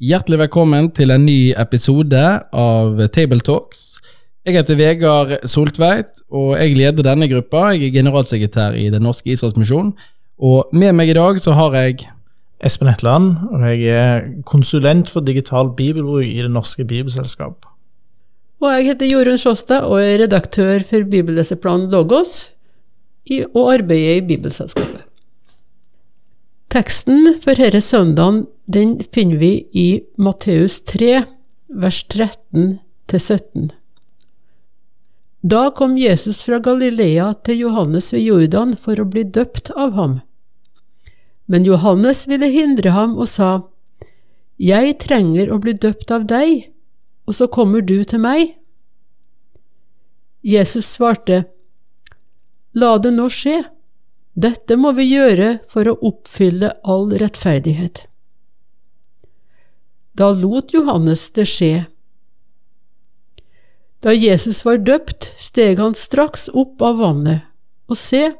Hjertelig velkommen til en ny episode av Tabletalks. Jeg heter Vegard Soltveit, og jeg leder denne gruppa. Jeg er generalsekretær i Den norske Israelsmisjonen. Og med meg i dag så har jeg Espen Hetland, og jeg er konsulent for digital bibelbruk i Det norske bibelselskap. Og jeg heter Jorunn Sjåstad og er redaktør for bibelleseplanen Logos og arbeider i Bibelselskapet. Teksten for denne søndagen den finner vi i Matteus 3, vers 13-17. Da kom Jesus fra Galilea til Johannes ved Jordan for å bli døpt av ham. Men Johannes ville hindre ham og sa, Jeg trenger å bli døpt av deg, og så kommer du til meg? Jesus svarte, La det nå skje, dette må vi gjøre for å oppfylle all rettferdighet. Da lot Johannes det skje. Da Jesus var døpt, steg han straks opp av vannet, og se,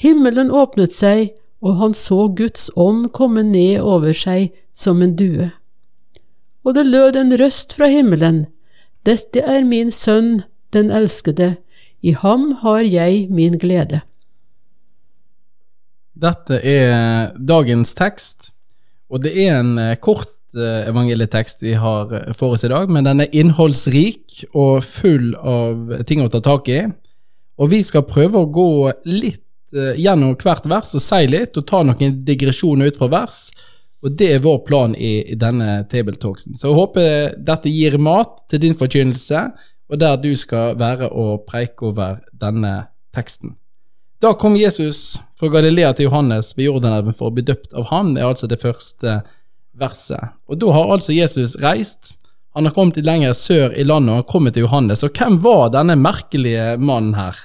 himmelen åpnet seg, og han så Guds ånd komme ned over seg som en due. Og det lød en røst fra himmelen, Dette er min sønn, den elskede, i ham har jeg min glede. Dette er dagens tekst, og det er en eh, kort eh, evangelietekst vi har eh, for oss i dag, men den er innholdsrik og full av ting å ta tak i. Og vi skal prøve å gå litt gjennom hvert vers og si litt, og ta noen digresjoner ut fra vers. Og det er vår plan i, denne tabletalksen. Så jeg håper dette gir mat til din forkynnelse, og der du skal være og preike over denne teksten. Da kom Jesus fra Galilea til Johannes ved Jordanelven for å bli døpt av ham, er altså det første verset. Og da har altså Jesus reist. Han har kommet litt lenger sør i landet og har kommet til Johannes. Og hvem var denne merkelige mannen her?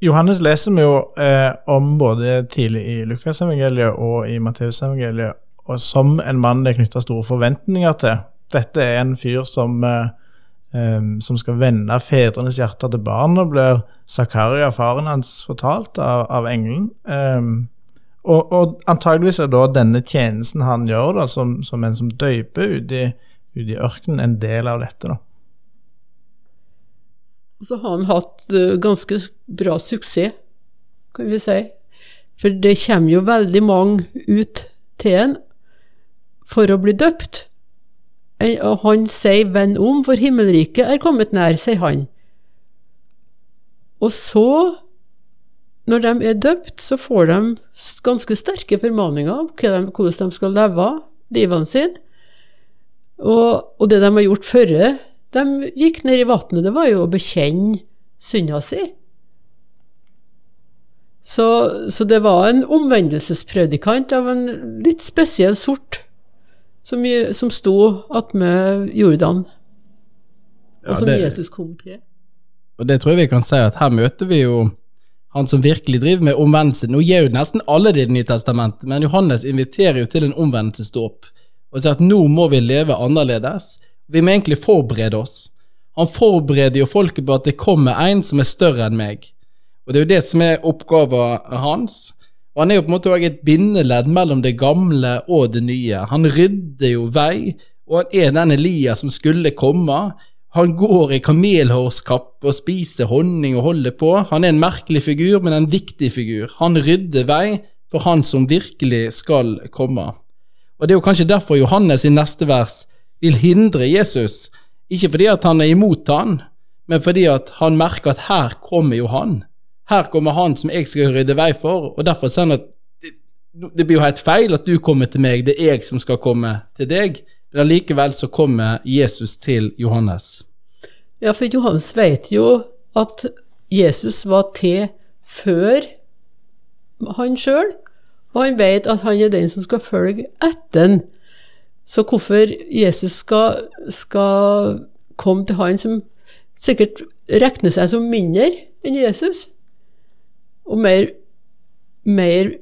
Johannes leser vi jo eh, om både tidlig i Lukasevangeliet og i Matteusevangeliet, og som en mann det er knytta store forventninger til. Dette er en fyr som eh, um, som skal vende fedrenes hjerter til barna, blir Zakaria, faren hans, fortalt av, av engelen. Um, og, og, antageligvis er da denne tjenesten han gjør, da, som, som en som døyper ute i, ut i ørkenen, en del av dette. da. Og så har han hatt uh, ganske bra suksess, kan vi si. For det kommer jo veldig mange ut til en for å bli døpt. Og han sier 'venn om, for himmelriket er kommet nær', sier han. Og så, når de er døpt, så får de ganske sterke formaninger om hvordan de skal leve livene sine. Og, og, det de har gjort før de gikk ned i vannet, det var jo å bekjenne synda si. Så, så det var en omvendelsespredikant av en litt spesiell sort som, som sto attmed Jordan, og som ja, det, Jesus kom til. Og det tror jeg vi kan si, at her møter vi jo han som virkelig driver med omvendelse. Nå gjør jo nesten alle det i Det nye testamentet, men Johannes inviterer jo til en omvendelsesdåp og sier at nå må vi leve annerledes. Vi må egentlig forberede oss. Han forbereder jo folket på at det kommer en som er større enn meg. Og det er jo det som er oppgaven hans. Og han er jo på en måte også et bindeledd mellom det gamle og det nye. Han rydder jo vei, og han er den Elias som skulle komme. Han går i kamelhårskapp og spiser honning og holder på. Han er en merkelig figur, men en viktig figur. Han rydder vei for han som virkelig skal komme. Og Det er jo kanskje derfor Johannes i neste vers vil hindre Jesus, ikke fordi at han er imot han, men fordi at han merker at her kommer jo han. Her kommer han som jeg skal rydde vei for, og derfor han at det, det blir jo helt feil at du kommer til meg, det er jeg som skal komme til deg. Men allikevel så kommer Jesus til Johannes. Ja, for Johannes vet jo at Jesus var til før han sjøl, Og han vet at han er den som skal følge etter. Så hvorfor Jesus skal, skal komme til han som sikkert regner seg som mindre enn Jesus, og mer, mer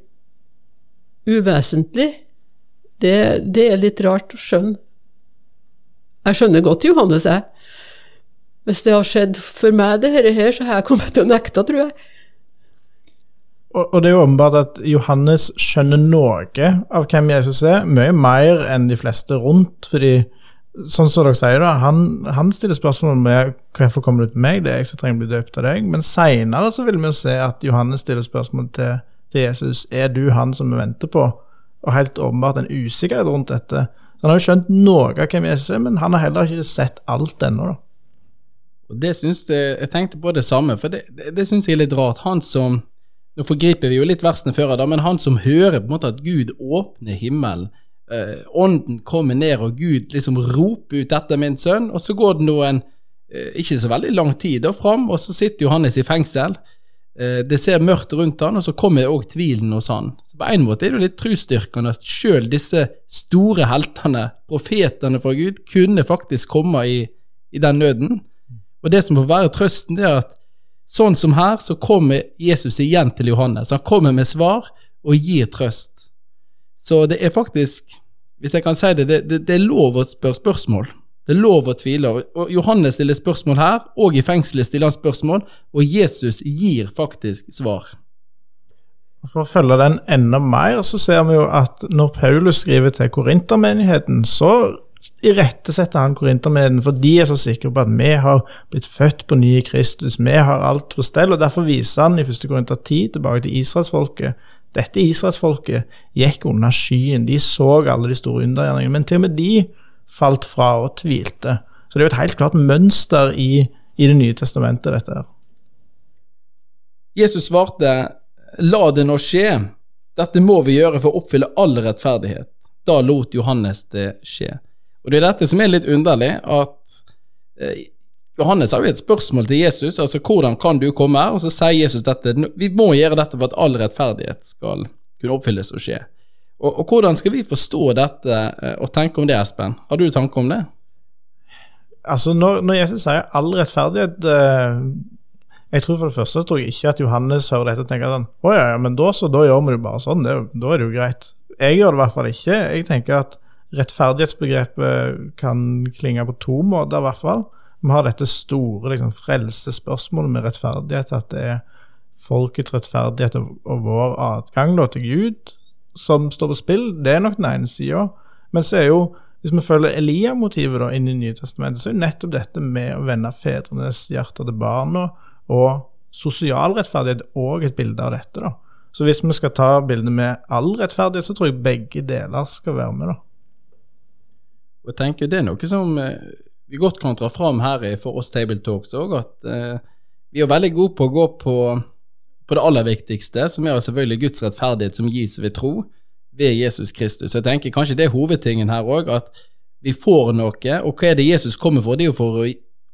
uvesentlig, det, det er litt rart å skjønne. Jeg skjønner godt Johannes, jeg. Hvis det har skjedd for meg, det her, så har jeg kommet til å nekte, tror jeg. Og, og det er jo åpenbart at Johannes skjønner noe av hvem Jesus er, mye mer enn de fleste rundt. fordi sånn som dere sier da, han, han stiller spørsmål med hvorfor kommer du til meg, det er jeg som trenger å bli døpt av deg. Men seinere vil vi jo se at Johannes stiller spørsmål til, til, Jesus er du han som vi venter på, og helt åpenbart en usikkerhet rundt dette. Så Han har jo skjønt noe av hvem Jesus er, men han har heller ikke sett alt ennå. da. Og det synes jeg, jeg tenkte på det samme, for det, det, det syns jeg er litt rart. Han som Nå forgriper vi jo litt versene før, da, men han som hører på en måte at Gud åpner himmelen, eh, ånden kommer ned, og Gud liksom roper ut 'Dette er min sønn', og så går det noen eh, ikke så veldig lang tid da fram, og så sitter Johannes i fengsel. Eh, det ser mørkt rundt han, og så kommer òg tvilen hos han. Så På en måte er det jo litt trosstyrkende at sjøl disse store heltene, profetene fra Gud, kunne faktisk komme i, i den nøden. Og det som får være trøsten, det er at sånn som her, så kommer Jesus igjen til Johannes. Han kommer med svar og gir trøst. Så det er faktisk, hvis jeg kan si det, det, det, det er lov å spørre spørsmål. Det er lov å tvile. Og Johannes stiller spørsmål her, og i fengselet stiller han spørsmål, og Jesus gir faktisk svar. For å følge den enda mer, så ser vi jo at når Paulus skriver til korintermenigheten, så irettesetter han korintermenigheten, for de er så sikre på at vi har blitt født på ny i Kristus, vi har alt på stell, og derfor viser han i 1. Korinter 10 tilbake til israelsfolket. Dette israelsfolket gikk under skyen, de så alle de store undergjerningene, men til og med de falt fra og tvilte. Så det er jo et helt klart mønster i, i Det nye testamentet, dette her. Jesus svarte, la det nå skje, dette må vi gjøre for å oppfylle all rettferdighet. Da lot Johannes det skje. Og det er dette som er litt underlig, at eh, Johannes har jo et spørsmål til Jesus, altså hvordan kan du komme her? Og så sier Jesus dette, vi må gjøre dette for at all rettferdighet skal kunne oppfylles og skje. Og, og hvordan skal vi forstå dette eh, og tenke om det, Espen? Har du tanke om det? Altså, når, når Jesus sier all rettferdighet eh, Jeg tror for det første tror jeg ikke at Johannes hører dette og tenker sånn Å ja, ja, men da så, da gjør vi det bare sånn. Det, da er det jo greit. Jeg gjør det i hvert fall ikke. Jeg tenker at rettferdighetsbegrepet kan klinge på to måter, i hvert fall. Vi har dette store liksom, frelsesspørsmålet med rettferdighet, at det er folkets rettferdighet og, og vår adgang da, til Gud som står på spill. Det er nok den ene sida. Men så er jo, hvis vi følger Elia-motivet inn i Nye Testamentet, så er jo nettopp dette med å vende fedrenes hjerter til barna og sosial rettferdighet òg et bilde av dette. da. Så hvis vi skal ta bildet med all rettferdighet, så tror jeg begge deler skal være med. da. Jeg tenker Det er noe som eh, vi godt kan dra fram her i for oss Table Talks òg, at eh, vi er veldig gode på å gå på, på det aller viktigste, som er selvfølgelig Guds rettferdighet som gis ved tro ved Jesus Kristus. Jeg tenker kanskje det er hovedtingen her òg, at vi får noe, og hva er det Jesus kommer for? Det er jo for å,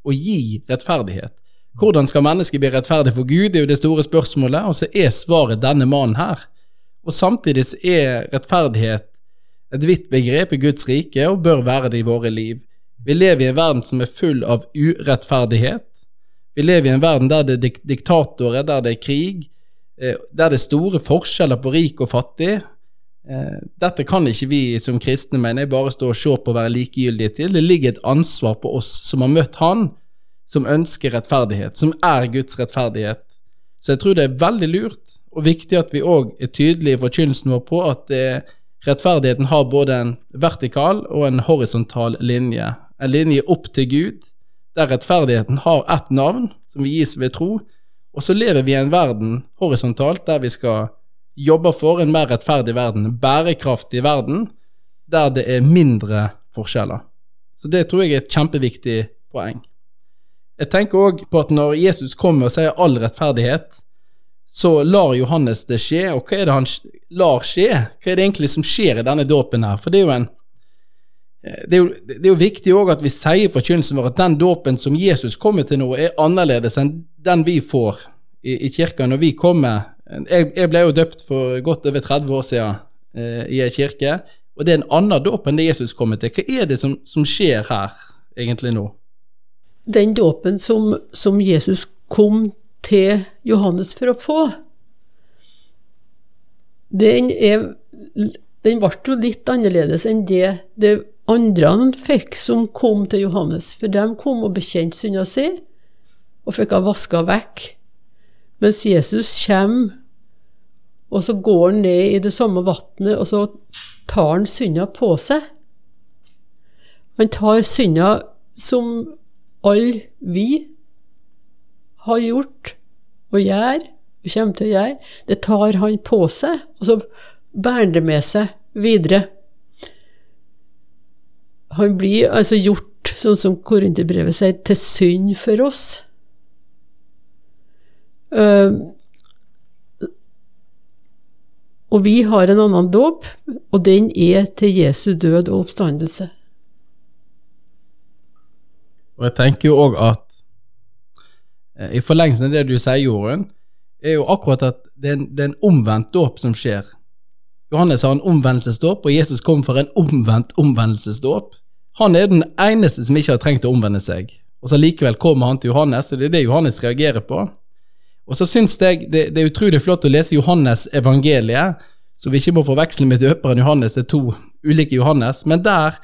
å gi rettferdighet. Hvordan skal mennesket bli rettferdig for Gud, det er jo det store spørsmålet, og så er svaret denne mannen her. Og samtidig er rettferdighet et vidt begrep i Guds rike, og bør være det i våre liv. Vi lever i en verden som er full av urettferdighet. Vi lever i en verden der det er dik diktatorer, der det er krig, eh, der det er store forskjeller på rik og fattig. Eh, dette kan ikke vi som kristne, mener jeg, bare stå og se på og være likegyldige til. Det ligger et ansvar på oss som har møtt Han, som ønsker rettferdighet, som er Guds rettferdighet. Så jeg tror det er veldig lurt og viktig at vi òg er tydelige i forkynnelsen vår på at det, rettferdigheten har både en vertikal og en horisontal linje. En linje opp til Gud, der rettferdigheten har ett navn, som vi gis ved tro, og så lever vi i en verden horisontalt der vi skal jobbe for en mer rettferdig verden, en bærekraftig verden, der det er mindre forskjeller. Så det tror jeg er et kjempeviktig poeng. Jeg tenker òg på at når Jesus kommer og sier all rettferdighet, så lar Johannes det skje, og hva er det han lar skje? Hva er det egentlig som skjer i denne dåpen her? For det er jo en det er, jo, det er jo viktig òg at vi sier forkynnelsen vår at den dåpen som Jesus kommer til nå, er annerledes enn den vi får i, i kirka når vi kommer Jeg, jeg ble jo døpt for godt over 30 år siden eh, i ei kirke, og det er en annen dåp enn det Jesus kommer til. Hva er det som, som skjer her egentlig nå? Den dåpen som, som Jesus kom til Johannes for å få, den, er, den ble jo litt annerledes enn det, det andre han fikk som kom til Johannes. For de kom og bekjente synda si, og fikk henne vaska vekk. Mens Jesus kommer, og så går han ned i det samme vannet, og så tar han synda på seg. Han tar synda som alle vi har gjort og gjør og kommer til å gjøre. Det tar han på seg, og så bærer han det med seg videre. Han blir altså gjort, sånn som Korinterbrevet sier, til synd for oss. Og vi har en annen dåp, og den er til Jesu død og oppstandelse. Og jeg tenker jo òg at eh, i forlengelsen av det du sier, Jorunn, er jo akkurat at det er en, det er en omvendt dåp som skjer. Johannes har en omvendelsesdåp, og Jesus kom for en omvendt omvendelsesdåp. Han er den eneste som ikke har trengt å omvende seg, og så likevel kommer han til Johannes, og det er det Johannes reagerer på. Og så syns jeg det, det, er utrolig flott å lese Johannes evangeliet, så vi ikke må forveksle med døperen Johannes, det er to ulike Johannes. Men der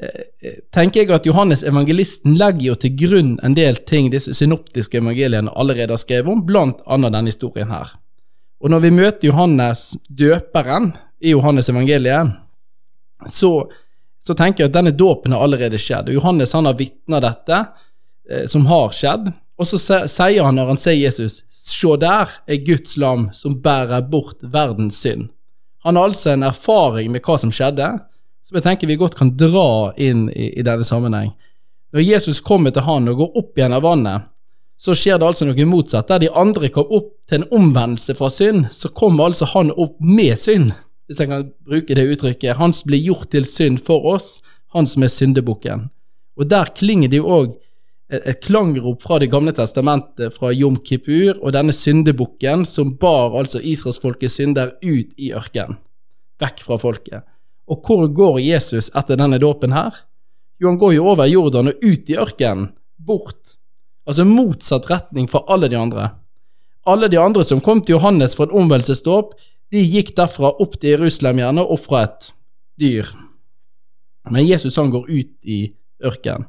eh, tenker jeg at Johannes evangelisten legger jo til grunn en del ting disse synoptiske evangeliene allerede har skrevet om, blant annet denne historien her. Og når vi møter Johannes døperen i Johannes evangeliet, så, så tenker jeg at denne dåpen har allerede skjedd. Og Johannes han har vitna dette, eh, som har skjedd. Og så sier han når han ser Jesus, se der er Guds lam som bærer bort verdens synd. Han har altså en erfaring med hva som skjedde, som jeg tenker vi godt kan dra inn i, i denne sammenheng. Når Jesus kommer til han og går opp igjen av vannet, så skjer det altså noe motsatt. Der de andre kom opp til en omvendelse fra synd, så kommer altså han opp med synd, hvis jeg kan bruke det uttrykket. Han som blir gjort til synd for oss, han som er syndebukken. Og der klinger det jo òg et klangrop fra Det gamle testamentet, fra Jom Kippur, og denne syndebukken som bar altså israelsfolkets synder ut i ørkenen, vekk fra folket. Og hvor går Jesus etter denne dåpen her? Jo, han går jo over Jordan og ut i ørkenen, bort. Altså motsatt retning for alle de andre. Alle de andre som kom til Johannes for en omvendelsesdåp, de gikk derfra opp til Jerusalem gjerne og ofra et dyr. Men Jesus han går ut i ørkenen.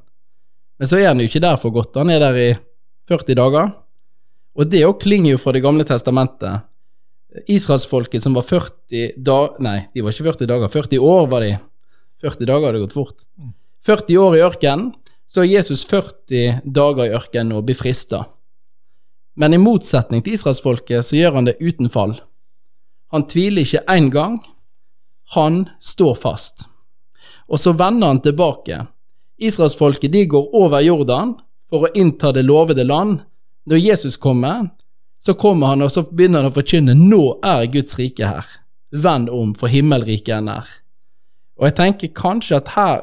Men så er han jo ikke der for godt. Han er der i 40 dager. Og det òg klinger jo fra Det gamle testamentet. Israelsfolket som var 40 da... Nei, de var ikke 40 dager. 40 år var de. 40 dager hadde gått fort. 40 år i ørkenen. Så er Jesus 40 dager i ørkenen og blir frista. Men i motsetning til israelsfolket så gjør han det uten fall. Han tviler ikke én gang. Han står fast. Og så vender han tilbake Israelsfolket de går over Jordan for å innta det lovede land. Når Jesus kommer, så kommer han og så begynner han å forkynne nå er Guds rike her. Vend om, for himmelriket er nær. Og jeg tenker kanskje at her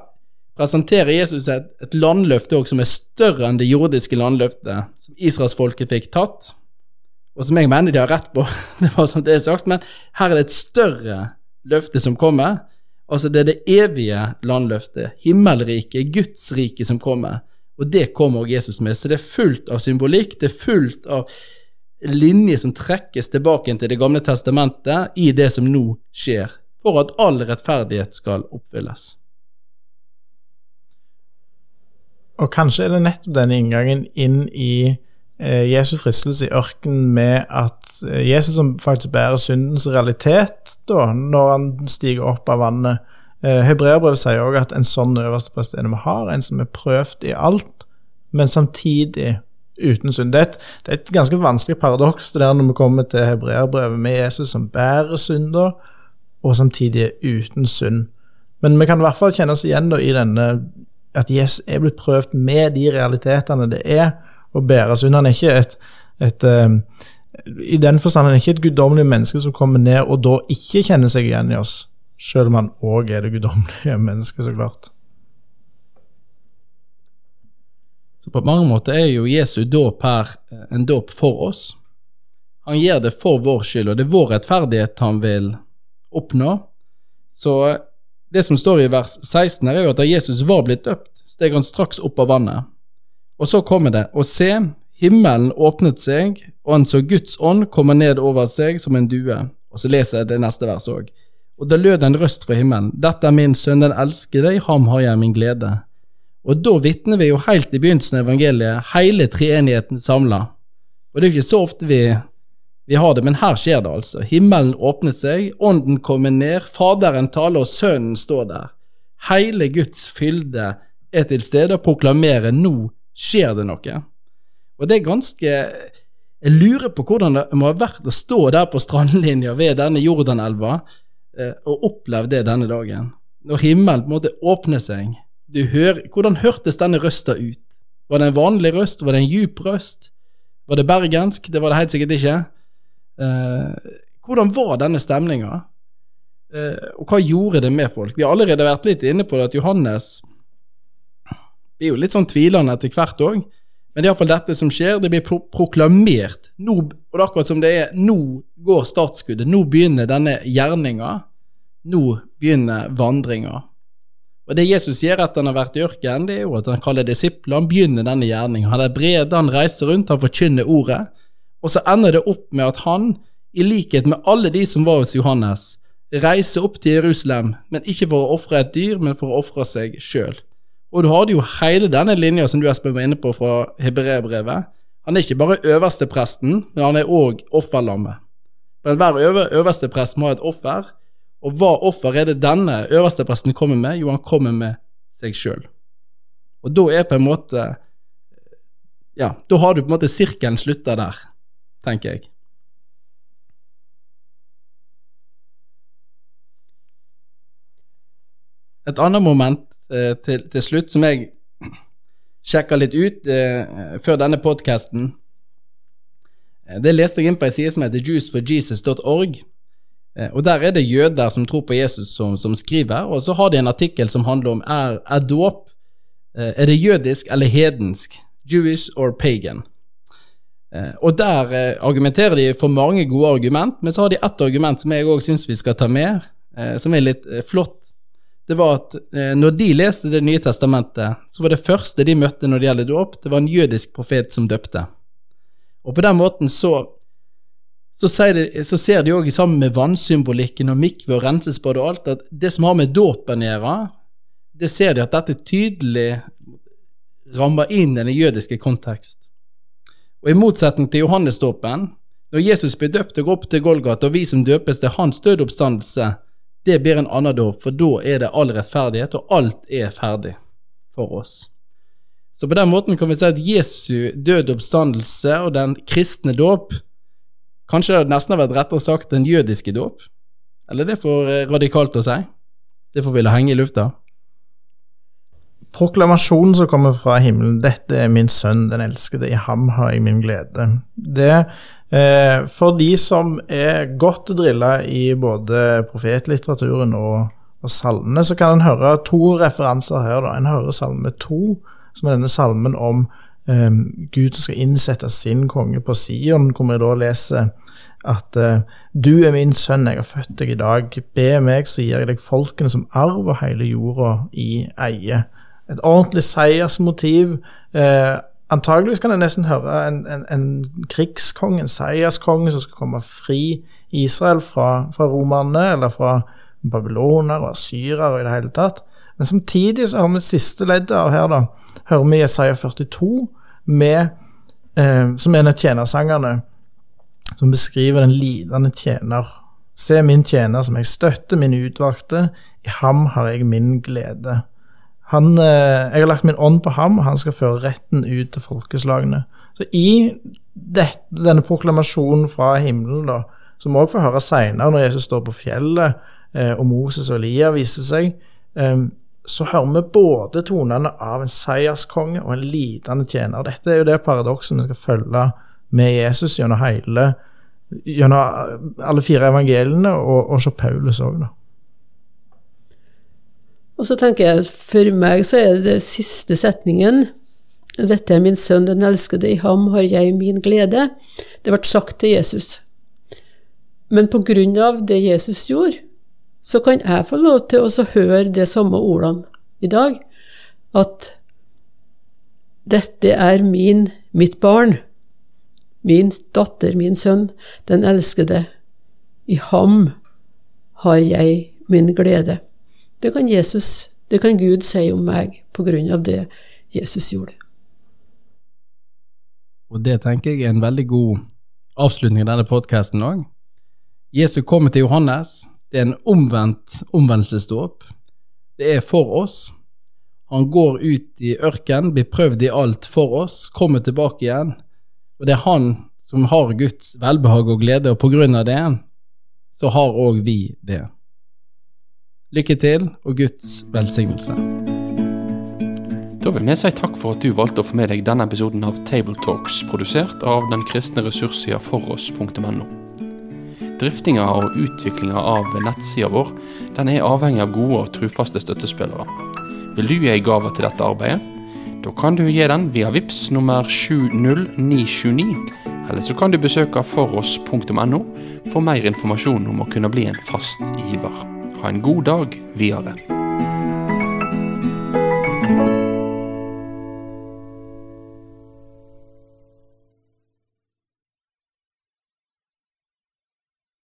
presenterer Jesus et, et landløfte også som er større enn det jordiske landløftet som israelsfolket fikk tatt, og som jeg mener de har rett på, det var sånn det er sagt, men her er det et større løfte som kommer, Altså, det er det evige landløftet, himmelriket, Guds rike, som kommer. Og det kommer også Jesus med. Så det er fullt av symbolikk, det er fullt av linjer som trekkes tilbake til Det gamle testamentet i det som nå skjer, for at all rettferdighet skal oppfylles. Og kanskje er det nettopp denne inngangen inn i eh, Jesu fristelse i ørkenen med at eh, Jesus som faktisk bærer syndens realitet, da, når han stiger opp av vannet. Eh, Hebreerbrevet sier også at en sånn øverste prest er det vi har, en som er prøvd i alt, men samtidig uten synd. Det er et, det er et ganske vanskelig paradoks det der når vi kommer til hebreerbrevet med Jesus som bærer synder, og samtidig er uten synd. Men vi kan i hvert fall kjenne oss igjen da, i denne at Jesus er blitt prøvd med de realitetene det er å bære synd. Han er ikke et, et, et um, i den forstand er han ikke et guddommelig menneske som kommer ned og da ikke kjenner seg igjen i oss, selv om han òg er det guddommelige mennesket, så klart. Så på mange måter er jo Jesu dåp her eh, en dåp for oss. Han gjør det for vår skyld, og det er vår rettferdighet han vil oppnå. Så det som står i vers 16 her, er jo at da Jesus var blitt døpt, steg han straks opp av vannet. Og så kommer det, og se, himmelen åpnet seg, og han så Guds ånd komme ned over seg som en due. Og så leser jeg det neste vers òg. Og da lød en røst fra himmelen, dette er min sønn, den elskede, i ham har jeg min glede. Og da vitner vi jo helt i begynnelsen av evangeliet, hele treenigheten samla. Og det er jo ikke så ofte vi, vi har det, men her skjer det altså. Himmelen åpnet seg, ånden kommer ned, Faderen taler, og Sønnen står der. Hele Guds fylde er til stede og proklamerer nå skjer det noe. Og det er ganske Jeg lurer på hvordan det må ha vært å stå der på strandlinja ved denne Jordanelva eh, og oppleve det denne dagen. Når himmelen på en måte åpner seg. Du hører, hvordan hørtes denne røsta ut? Var det en vanlig røst? Var det en djup røst? Var det bergensk? Det var det helt sikkert ikke. Eh, hvordan var denne stemninga? Eh, og hva gjorde det med folk? Vi har allerede vært litt inne på det at Johannes blir jo litt sånn tvilende etter hvert òg. Men det er iallfall dette som skjer. Det blir pro proklamert. Nå, og det er akkurat som det er Nå går startskuddet. Nå begynner denne gjerninga. Nå begynner vandringa. Og Det Jesus gjør etter han har vært i ørkenen, det er jo at han kaller disipler. Han begynner denne gjerninga. Han er bred, han reiser rundt, han forkynner ordet. Og så ender det opp med at han, i likhet med alle de som var hos Johannes, reiser opp til Jerusalem, men ikke for å ofre et dyr, men for å ofre seg sjøl. Og du hadde jo hele denne linja som du Espen var inne på fra hebreerbrevet. Han er ikke bare øverste presten, men han er òg offerlammet. Men hver øver, øverste prest må ha et offer, og hva offer er det denne øverste presten kommer med? Jo, han kommer med seg sjøl. Og da er på en måte Ja, da har du på en måte sirkelen slutta der, tenker jeg. Et annet moment til, til, slutt som jeg sjekka litt ut eh, før denne podkasten. Eh, det leste jeg inn på ei side som heter juiceforjesus.org. Eh, og Der er det jøder som tror på Jesus, som, som, skriver. Og så har de en artikkel som handler om er, er dåp eh, Er det jødisk eller hedensk? Jewish or pagan? Eh, og Der argumenterer de for mange gode argument, men så har de ett argument som jeg òg syns vi skal ta med, som er litt flott det var at eh, når de leste Det nye testamentet, så var det første de møtte når det gjelder dåp, det var en jødisk profet som døpte. Og på den måten så, så, de, så ser de òg sammen med vannsymbolikken og mikve og rensesbad og alt, at det som har med dåpen å gjøre, det ser de at dette tydelig rammer inn i den jødiske kontekst. Og i motsetning til Johannesdåpen, når Jesus blir døpt og går opp til Golgata, og vi som døpes til hans dødoppstandelse, det blir en annen dåp, for da er det all rettferdighet, og alt er ferdig for oss. Så på den måten kan vi si at Jesu død oppstandelse og den kristne dåp Kanskje det nesten har vært rettere sagt den jødiske dåp? Eller det er for eh, radikalt å si? Det får vi la henge i lufta. Proklamasjonen som kommer fra himmelen, 'Dette er min sønn, den elskede, i ham har jeg min glede', det Eh, for de som er godt drilla i både profetlitteraturen og, og salmene, så kan en høre to referanser her. Da. En hører salme to, som er denne salmen om eh, Gud som skal innsette sin konge på Sion, hvor vi da leser at eh, du er min sønn, jeg har født deg i dag. Be meg, så gir jeg deg folkene som arv og hele jorda i eie. Et ordentlig seiersmotiv. Eh, Antageligvis kan jeg nesten høre en, en, en krigskonge, en seierskonge, som skal komme fri Israel fra, fra romerne eller fra babyloner og asyrere og i det hele tatt. Men samtidig så har vi siste leddet av her, da. Hører vi Jesaja 42, med, eh, som er en av tjenersangerne, som beskriver den lidende tjener. Se min tjener som jeg støtter, min utvalgte, i ham har jeg min glede. Han, eh, jeg har lagt min ånd på ham, og han skal føre retten ut til folkeslagene. Så I dette, denne proklamasjonen fra himmelen, da, som vi òg får høre seinere når Jesus står på fjellet eh, og Moses og Elia viser seg, eh, så hører vi både tonene av en seierskonge og en lidende tjener. Dette er jo det paradokset vi skal følge med Jesus gjennom hele gjennom alle fire evangeliene, og, og så Paulus òg, da. Og så tenker jeg, for meg så er det siste setningen Dette er min sønn, den elskede, i ham har jeg min glede. Det ble sagt til Jesus. Men på grunn av det Jesus gjorde, så kan jeg få lov til å høre de samme ordene i dag. At dette er min, mitt barn, min datter, min sønn, den elskede. I ham har jeg min glede. Det kan Jesus, det kan Gud si om meg på grunn av det Jesus gjorde. Og det tenker jeg er en veldig god avslutning av denne podkasten òg. Jesus kommer til Johannes. Det er en omvendt omvendelsesdåp. Det er for oss. Han går ut i ørkenen, blir prøvd i alt for oss, kommer tilbake igjen. Og det er han som har Guds velbehag og glede, og på grunn av det, så har òg vi det. Lykke til, og Guds velsignelse. Da vil vi si takk for at du valgte å få med deg denne episoden av Tabletalks, produsert av den kristne ressurssida foross.no. Driftinga og utviklinga av nettsida vår den er avhengig av gode og trufaste støttespillere. Vil du gi ei gave til dette arbeidet? Da kan du gi den via VIPS nummer 70929, eller så kan du besøke foross.no for mer informasjon om å kunne bli en fast giver. Ha en god dag videre.